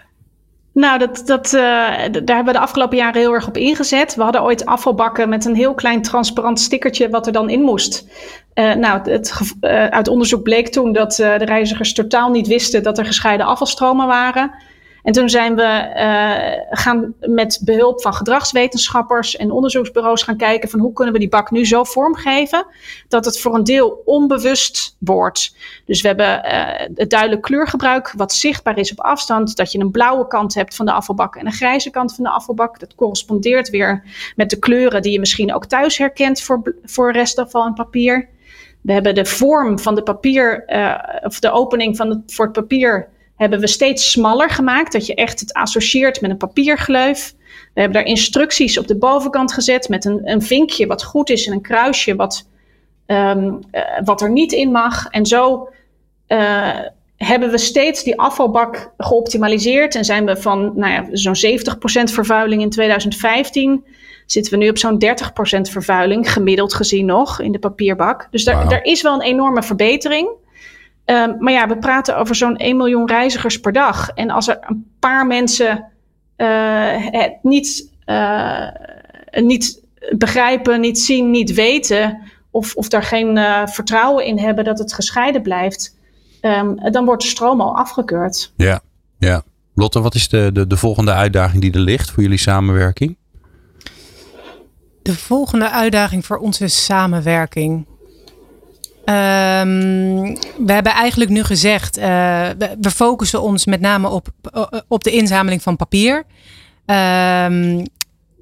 Nou, dat, dat, uh, daar hebben we de afgelopen jaren heel erg op ingezet. We hadden ooit afvalbakken met een heel klein transparant stickertje wat er dan in moest. Uh, nou, het, uh, uit onderzoek bleek toen dat de reizigers totaal niet wisten dat er gescheiden afvalstromen waren. En toen zijn we uh, gaan met behulp van gedragswetenschappers en onderzoeksbureaus gaan kijken van hoe kunnen we die bak nu zo vormgeven dat het voor een deel onbewust wordt. Dus we hebben uh, het duidelijk kleurgebruik wat zichtbaar is op afstand, dat je een blauwe kant hebt van de afvalbak en een grijze kant van de afvalbak. Dat correspondeert weer met de kleuren die je misschien ook thuis herkent voor, voor restafval en papier. We hebben de vorm van de papier, uh, of de opening van het, voor het papier hebben we steeds smaller gemaakt. Dat je echt het associeert met een papiergleuf. We hebben daar instructies op de bovenkant gezet met een, een vinkje wat goed is en een kruisje wat, um, uh, wat er niet in mag. En zo uh, hebben we steeds die afvalbak geoptimaliseerd en zijn we van nou ja, zo'n 70% vervuiling in 2015 zitten we nu op zo'n 30% vervuiling, gemiddeld gezien nog, in de papierbak. Dus daar, wow. daar is wel een enorme verbetering. Um, maar ja, we praten over zo'n 1 miljoen reizigers per dag. En als er een paar mensen uh, het niet, uh, niet begrijpen, niet zien, niet weten, of, of daar geen uh, vertrouwen in hebben dat het gescheiden blijft, um, dan wordt de stroom al afgekeurd. Ja, ja. Lotte, wat is de, de, de volgende uitdaging die er ligt voor jullie samenwerking? De volgende uitdaging voor onze samenwerking. Um, we hebben eigenlijk nu gezegd, uh, we, focussen ons met name op, op de inzameling van papier. Um,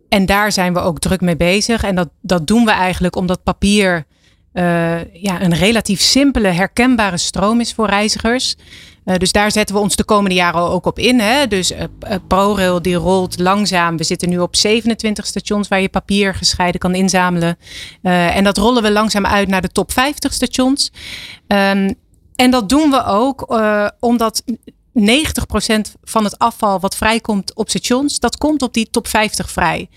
en daar zijn we ook druk mee bezig. En dat, dat doen we eigenlijk omdat papier uh, ja, een relatief simpele, herkenbare stroom is voor reizigers. Uh, dus daar zetten we ons de komende jaren ook op in. Hè? Dus uh, ProRail die rolt langzaam. We zitten nu op 27 stations waar je papier gescheiden kan inzamelen. En dat rollen we langzaam uit naar de top 50 stations. Um, en dat doen we ook omdat 90% van het afval wat vrijkomt op stations, dat komt op die top 50 vrij.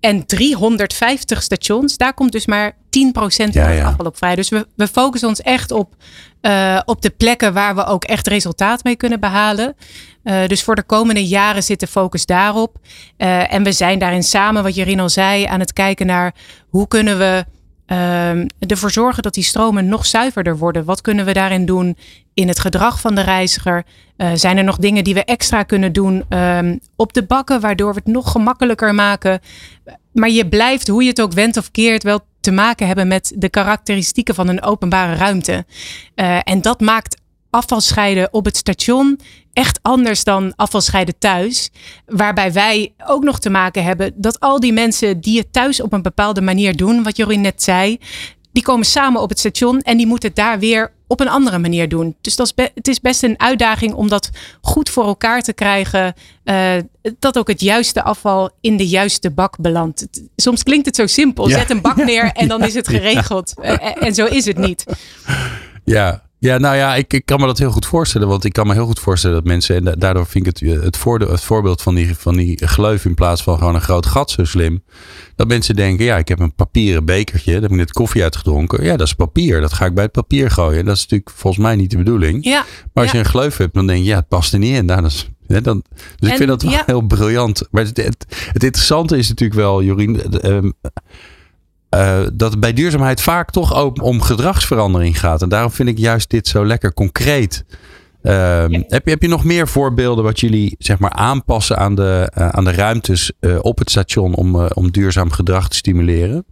En 350 stations, daar komt dus maar 10% van ja, het afval op vrij. Dus we, we focussen ons echt op, uh, op de plekken waar we ook echt resultaat mee kunnen behalen. Uh, dus voor de komende jaren zit de focus daarop. Uh, en we zijn daarin samen, wat Jerin al zei, aan het kijken naar hoe kunnen we um, ervoor zorgen dat die stromen nog zuiverder worden. Wat kunnen we daarin doen in het gedrag van de reiziger? Uh, zijn er nog dingen die we extra kunnen doen um, op de bakken, waardoor we het nog gemakkelijker maken? Maar je blijft, hoe je het ook wendt of keert, wel te maken hebben met de karakteristieken van een openbare ruimte. Uh, en dat maakt afvalscheiden op het station echt anders dan afvalscheiden thuis. Waarbij wij ook nog te maken hebben dat al die mensen die het thuis op een bepaalde manier doen, wat Jorien net zei, die komen samen op het station en die moeten het daar weer op een andere manier doen. Dus dat is het is best een uitdaging om dat goed voor elkaar te krijgen. Uh, dat ook het juiste afval in de juiste bak belandt. Het, soms klinkt het zo simpel. Ja. Zet een bak neer en dan is het geregeld. Uh, en zo is het niet. Ja, ja, nou ja, ik, ik kan me dat heel goed voorstellen. Want ik kan me heel goed voorstellen dat mensen. En daardoor vind ik het, het, voordeel, het voorbeeld van die, van die gleuf in plaats van gewoon een groot gat zo slim. Dat mensen denken: ja, ik heb een papieren bekertje. Daar heb ik net koffie uitgedronken. Ja, dat is papier. Dat ga ik bij het papier gooien. Dat is natuurlijk volgens mij niet de bedoeling. Ja, maar als ja. je een gleuf hebt, dan denk je: ja, het past er niet in. Nou, dat is, ja, dan, dus en, ik vind dat wel ja. heel briljant. Maar het, het, het, interessante is natuurlijk wel, Jorien. Uh, dat het bij duurzaamheid vaak toch ook om gedragsverandering gaat. En daarom vind ik juist dit zo lekker concreet. Ehm, heb, je, heb je nog meer voorbeelden wat jullie zeg maar aanpassen aan de, aan de ruimtes op het station om, om duurzaam gedrag te stimuleren?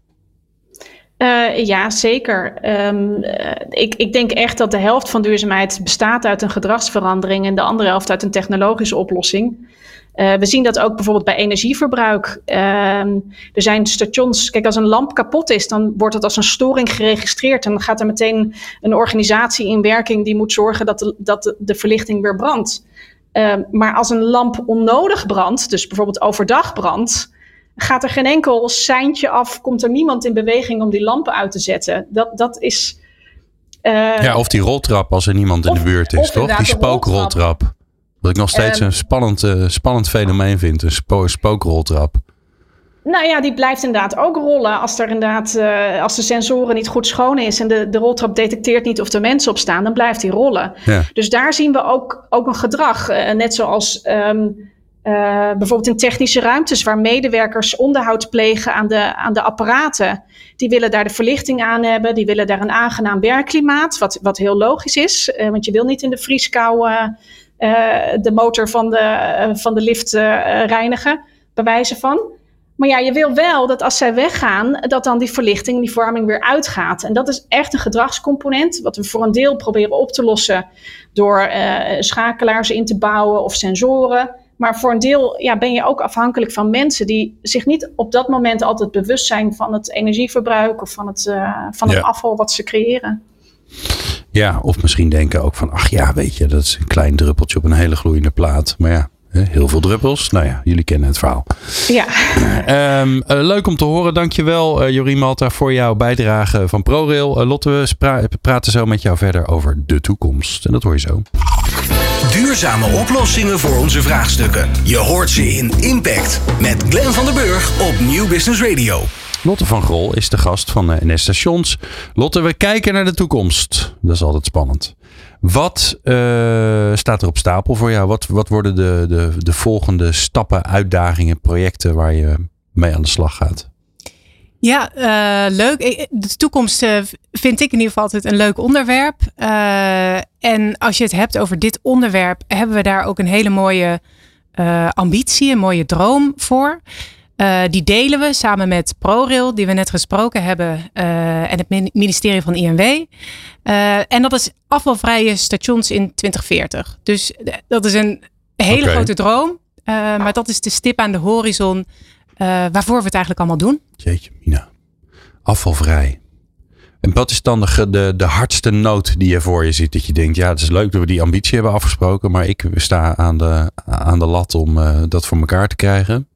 Uh, ja, zeker. Um, ik, ik denk echt dat de helft van duurzaamheid bestaat uit een gedragsverandering en de andere helft uit een technologische oplossing. Uh, we zien dat ook bijvoorbeeld bij energieverbruik. Uh, er zijn stations, kijk, als een lamp kapot is, dan wordt het als een storing geregistreerd. En dan gaat er meteen een organisatie in werking die moet zorgen dat de, dat de, de verlichting weer brandt. Uh, maar als een lamp onnodig brandt, dus bijvoorbeeld overdag brandt, gaat er geen enkel seintje af, komt er niemand in beweging om die lampen uit te zetten. Dat, dat is. Uh, ja, of die roltrap als er niemand in de buurt is, toch? Die spookroltrap. Wat ik nog steeds um, een spannend, uh, spannend fenomeen vind, een spo spookroltrap. Nou ja, die blijft inderdaad ook rollen als, er inderdaad, uh, als de sensoren niet goed schoon is en de, de roltrap detecteert niet of er mensen op staan, dan blijft die rollen. Ja. Dus daar zien we ook, ook een gedrag. Uh, net zoals um, uh, bijvoorbeeld in technische ruimtes waar medewerkers onderhoud plegen aan de, aan de apparaten. Die willen daar de verlichting aan hebben, die willen daar een aangenaam werkklimaat, wat, wat heel logisch is. Want je wil niet in de vrieskou de motor van de, van de lift reinigen, bij wijze van. Maar ja, je wil wel dat als zij weggaan, dat dan die verlichting, die verwarming weer uitgaat. En dat is echt een gedragscomponent, wat we voor een deel proberen op te lossen door schakelaars in te bouwen of sensoren. Maar voor een deel ja, ben je ook afhankelijk van mensen die zich niet op dat moment altijd bewust zijn van het energieverbruik of van het, uh, van het ja. afval wat ze creëren. Ja, of misschien denken ook van, ach ja, weet je, dat is een klein druppeltje op een hele gloeiende plaat. Maar ja, Heel veel druppels. Nou ja, jullie kennen het verhaal. Ja. Um, uh, leuk om te horen. Dankjewel uh, Jorien Malta voor jouw bijdrage van ProRail. Uh, Lotte, we praten zo met jou verder over de toekomst. En dat hoor je zo. Duurzame oplossingen voor onze vraagstukken. Je hoort ze in Impact met Glenn van der Burg op Nieuw Business Radio. Lotte van Grol is de gast van NS Stations. Lotte, we kijken naar de toekomst. Dat is altijd spannend. Wat uh, staat er op stapel voor jou? Wat, wat worden de, de, de volgende stappen, uitdagingen, projecten waar je mee aan de slag gaat? Ja, uh, leuk. De toekomst vind ik in ieder geval altijd een leuk onderwerp. En als je het hebt over dit onderwerp, hebben we daar ook een hele mooie ambitie, een mooie droom voor. Die delen we samen met ProRail, die we net gesproken hebben, en het ministerie van INW. en dat is afvalvrije stations in 2040. Dus dat is een hele okay. grote droom. maar dat is de stip aan de horizon waarvoor we het eigenlijk allemaal doen. Jeetje, Mina. Afvalvrij. En wat is dan de, de, de hardste noot die je voor je ziet? Dat je denkt, ja, het is leuk dat we die ambitie hebben afgesproken, maar ik sta aan de, aan de lat om dat voor elkaar te krijgen.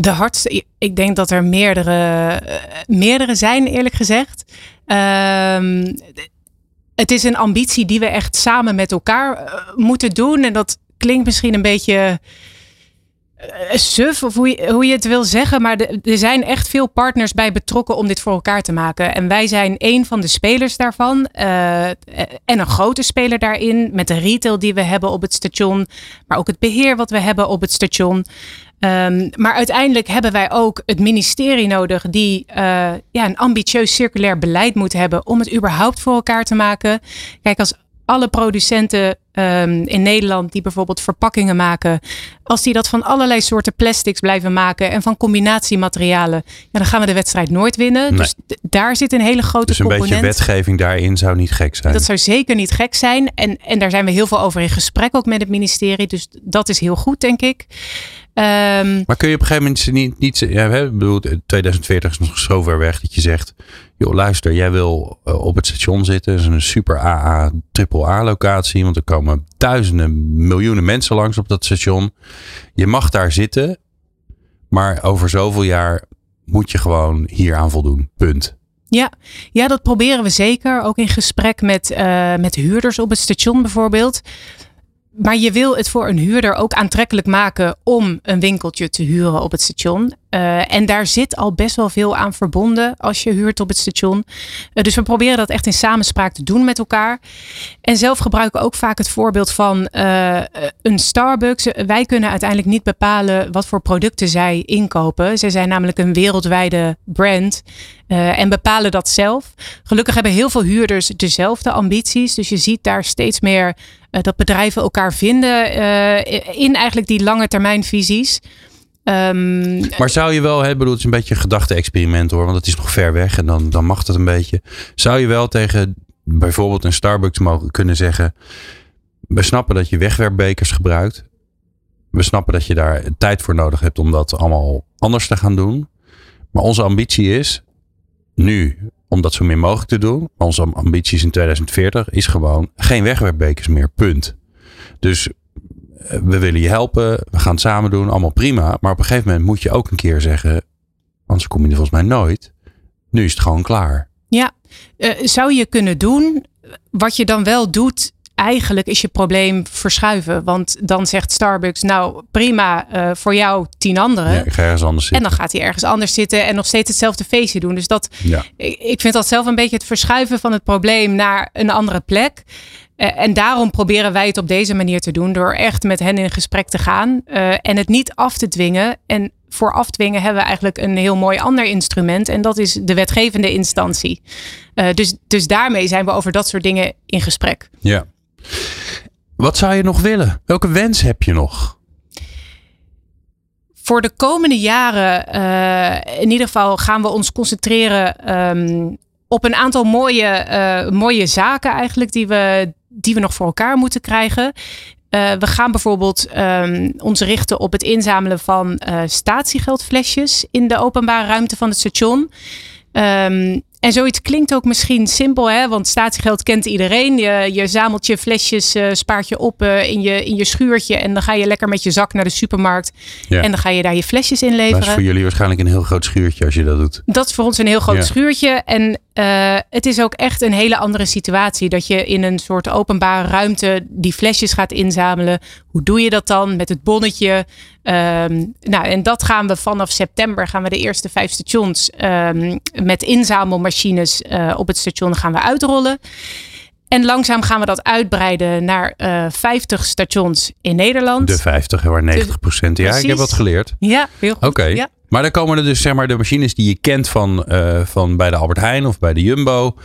De hardste, ik denk dat er meerdere, uh, meerdere zijn, eerlijk gezegd. Uh, het is een ambitie die we echt samen met elkaar moeten doen. En dat klinkt misschien een beetje uh, suf, of hoe je, hoe je het wil zeggen. Maar er zijn echt veel partners bij betrokken om dit voor elkaar te maken. En wij zijn een van de spelers daarvan. En een grote speler daarin. Met de retail die we hebben op het station. Maar ook het beheer wat we hebben op het station. Um, maar uiteindelijk hebben wij ook het ministerie nodig die uh, ja, een ambitieus circulair beleid moet hebben om het überhaupt voor elkaar te maken. Kijk, als alle producenten um, in Nederland die bijvoorbeeld verpakkingen maken, als die dat van allerlei soorten plastics blijven maken en van combinatiematerialen, ja, dan gaan we de wedstrijd nooit winnen. Nee. Dus daar zit een hele grote dus een component. beetje wetgeving daarin zou niet gek zijn. Dat zou zeker niet gek zijn. En, en daar zijn we heel veel over in gesprek ook met het ministerie. Dus dat is heel goed, denk ik. Um, maar kun je op een gegeven moment niet, niet ja, ik bedoel, 2040 is nog zo ver weg dat je zegt, joh luister, jij wil uh, op het station zitten, dat is een super AA, triple A locatie, want er komen duizenden, miljoenen mensen langs op dat station. Je mag daar zitten, maar over zoveel jaar moet je gewoon hier aan voldoen, punt. Ja, ja, dat proberen we zeker. Ook in gesprek met, uh, met huurders op het station bijvoorbeeld maar je wil het voor een huurder ook aantrekkelijk maken om een winkeltje te huren op het station. Uh, en daar zit al best wel veel aan verbonden als je huurt op het station. Uh, dus we proberen dat echt in samenspraak te doen met elkaar. En zelf gebruiken ook vaak het voorbeeld van uh, een Starbucks. Wij kunnen uiteindelijk niet bepalen wat voor producten zij inkopen. Zij zijn namelijk een wereldwijde brand. en bepalen dat zelf. Gelukkig hebben heel veel huurders dezelfde ambities. Dus je ziet daar steeds meer dat bedrijven elkaar vinden in eigenlijk die lange termijn visies. Um, maar zou je wel, hè, bedoel, het is een beetje een gedachte-experiment hoor, want het is nog ver weg en dan, dan mag het een beetje. Zou je wel tegen bijvoorbeeld een Starbucks mogen kunnen zeggen: We snappen dat je wegwerpbekers gebruikt. We snappen dat je daar tijd voor nodig hebt om dat allemaal anders te gaan doen. Maar onze ambitie is nu om dat zo min mogelijk te doen. Onze ambitie is in 2040 is gewoon geen wegwerpbekers meer. Punt. Dus we willen je helpen, we gaan het samen doen, allemaal prima. Maar op een gegeven moment moet je ook een keer zeggen, anders kom je er volgens mij nooit. Nu is het gewoon klaar. Ja, uh, zou je kunnen doen. Wat je dan wel doet, eigenlijk is je probleem verschuiven. Want dan zegt Starbucks, nou prima, uh, voor jou tien anderen. Ja, ik ga ergens anders zitten. En dan gaat hij ergens anders zitten en nog steeds hetzelfde feestje doen. Dus dat, ja. ik, ik vind dat zelf een beetje het verschuiven van het probleem naar een andere plek. Uh, en daarom proberen wij het op deze manier te doen. Door echt met hen in gesprek te gaan. Uh, en het niet af te dwingen. En voor afdwingen hebben we eigenlijk een heel mooi ander instrument. En dat is de wetgevende instantie. Uh, dus, dus daarmee zijn we over dat soort dingen in gesprek. Ja. Wat zou je nog willen? Welke wens heb je nog? Voor de komende jaren, in ieder geval, gaan we ons concentreren um, op een aantal mooie, uh, mooie zaken eigenlijk die we, die we nog voor elkaar moeten krijgen. Uh, we gaan bijvoorbeeld um, ons richten op het inzamelen van uh, statiegeldflesjes in de openbare ruimte van het station. Um, en zoiets klinkt ook misschien simpel, hè? want statiegeld kent iedereen. Je, je zamelt je flesjes, uh, spaart je op uh, in, je, in je schuurtje. En dan ga je lekker met je zak naar de supermarkt. Ja. En dan ga je daar je flesjes in leveren. Dat is voor jullie waarschijnlijk een heel groot schuurtje als je dat doet. Dat is voor ons een heel groot ja. schuurtje. En uh, het is ook echt een hele andere situatie. Dat je in een soort openbare ruimte die flesjes gaat inzamelen. Hoe doe je dat dan met het bonnetje? Um, nou, en dat gaan we vanaf september gaan we de eerste vijf stations um, met inzamelmachines uh, op het station gaan we uitrollen. En langzaam gaan we dat uitbreiden naar uh, 50 stations in Nederland. De 50, waar 90 procent. Ja, ik heb wat geleerd. Ja, heel goed. Oké. Okay. Ja. Maar dan komen er dus zeg maar de machines die je kent van, uh, van bij de Albert Heijn of bij de Jumbo.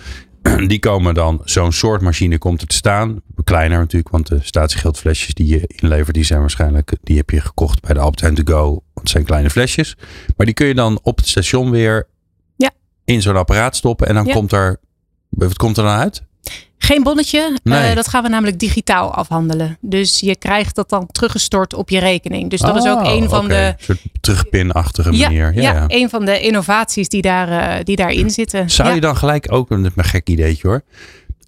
Die komen dan, zo'n soort machine komt er te staan. Kleiner natuurlijk, want de statiegeldflesjes die je inlevert, die zijn waarschijnlijk, die heb je gekocht bij de Albert Heijn To Go. Want het zijn kleine flesjes. Maar die kun je dan op het station weer ja. in zo'n apparaat stoppen. En dan ja. komt er, wat komt er dan uit? Geen bonnetje. Nee. Uh, dat gaan we namelijk digitaal afhandelen. Dus je krijgt dat dan teruggestort op je rekening. Dus dat oh, is ook een van okay. de. Een soort terugpinachtige manier. Ja, ja, ja, een van de innovaties die, daar, uh, die daarin zitten. Zou ja. je dan gelijk ook, een gek ideetje hoor.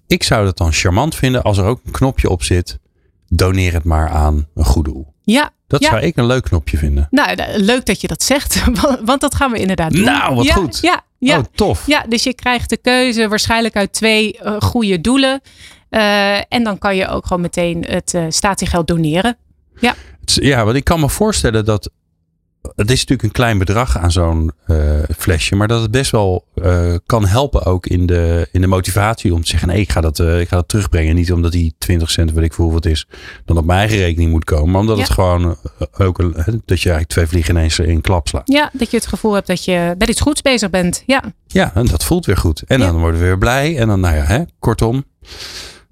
Ik zou dat dan charmant vinden als er ook een knopje op zit. Doneer het maar aan een goed doel. Ja. Dat ja. zou ik een leuk knopje vinden. Nou, leuk dat je dat zegt. Want dat gaan we inderdaad doen. Nou, wat ja, goed. Ja, ja. Oh, tof. Ja, dus je krijgt de keuze waarschijnlijk uit twee uh, goede doelen. Uh, en dan kan je ook gewoon meteen het uh, statiegeld doneren. Ja. Ja, want ik kan me voorstellen dat. Het is natuurlijk een klein bedrag aan zo'n uh, flesje. Maar dat het best wel kan helpen ook in de, in de motivatie om te zeggen. Nee, ik ga, dat, ik ga dat terugbrengen. Niet omdat die 20 cent, wat ik voel wat is, dan op mijn eigen rekening moet komen. Maar omdat ja. het gewoon ook. dat je eigenlijk twee vliegen ineens in klap slaat. Ja, dat je het gevoel hebt dat je met iets goeds bezig bent. Ja, ja en dat voelt weer goed. En ja. dan worden we weer blij. En dan, nou ja, hè, kortom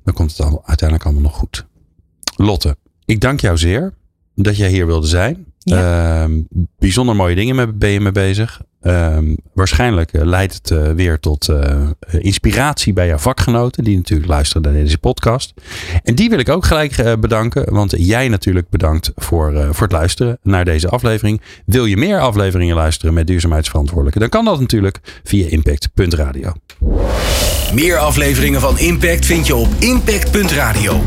dan komt het al, uiteindelijk allemaal nog goed. Lotte, ik dank jou zeer dat jij hier wilde zijn. Ja. Uh, bijzonder mooie dingen ben je mee bezig. Uh, waarschijnlijk uh, leidt het uh, weer tot uh, inspiratie bij jouw vakgenoten, die natuurlijk luisteren naar deze podcast. En die wil ik ook gelijk bedanken, want jij natuurlijk bedankt voor, voor het luisteren naar deze aflevering. Wil je meer afleveringen luisteren met duurzaamheidsverantwoordelijken, dan kan dat natuurlijk via impact.radio. Meer afleveringen van Impact vind je op impact.radio.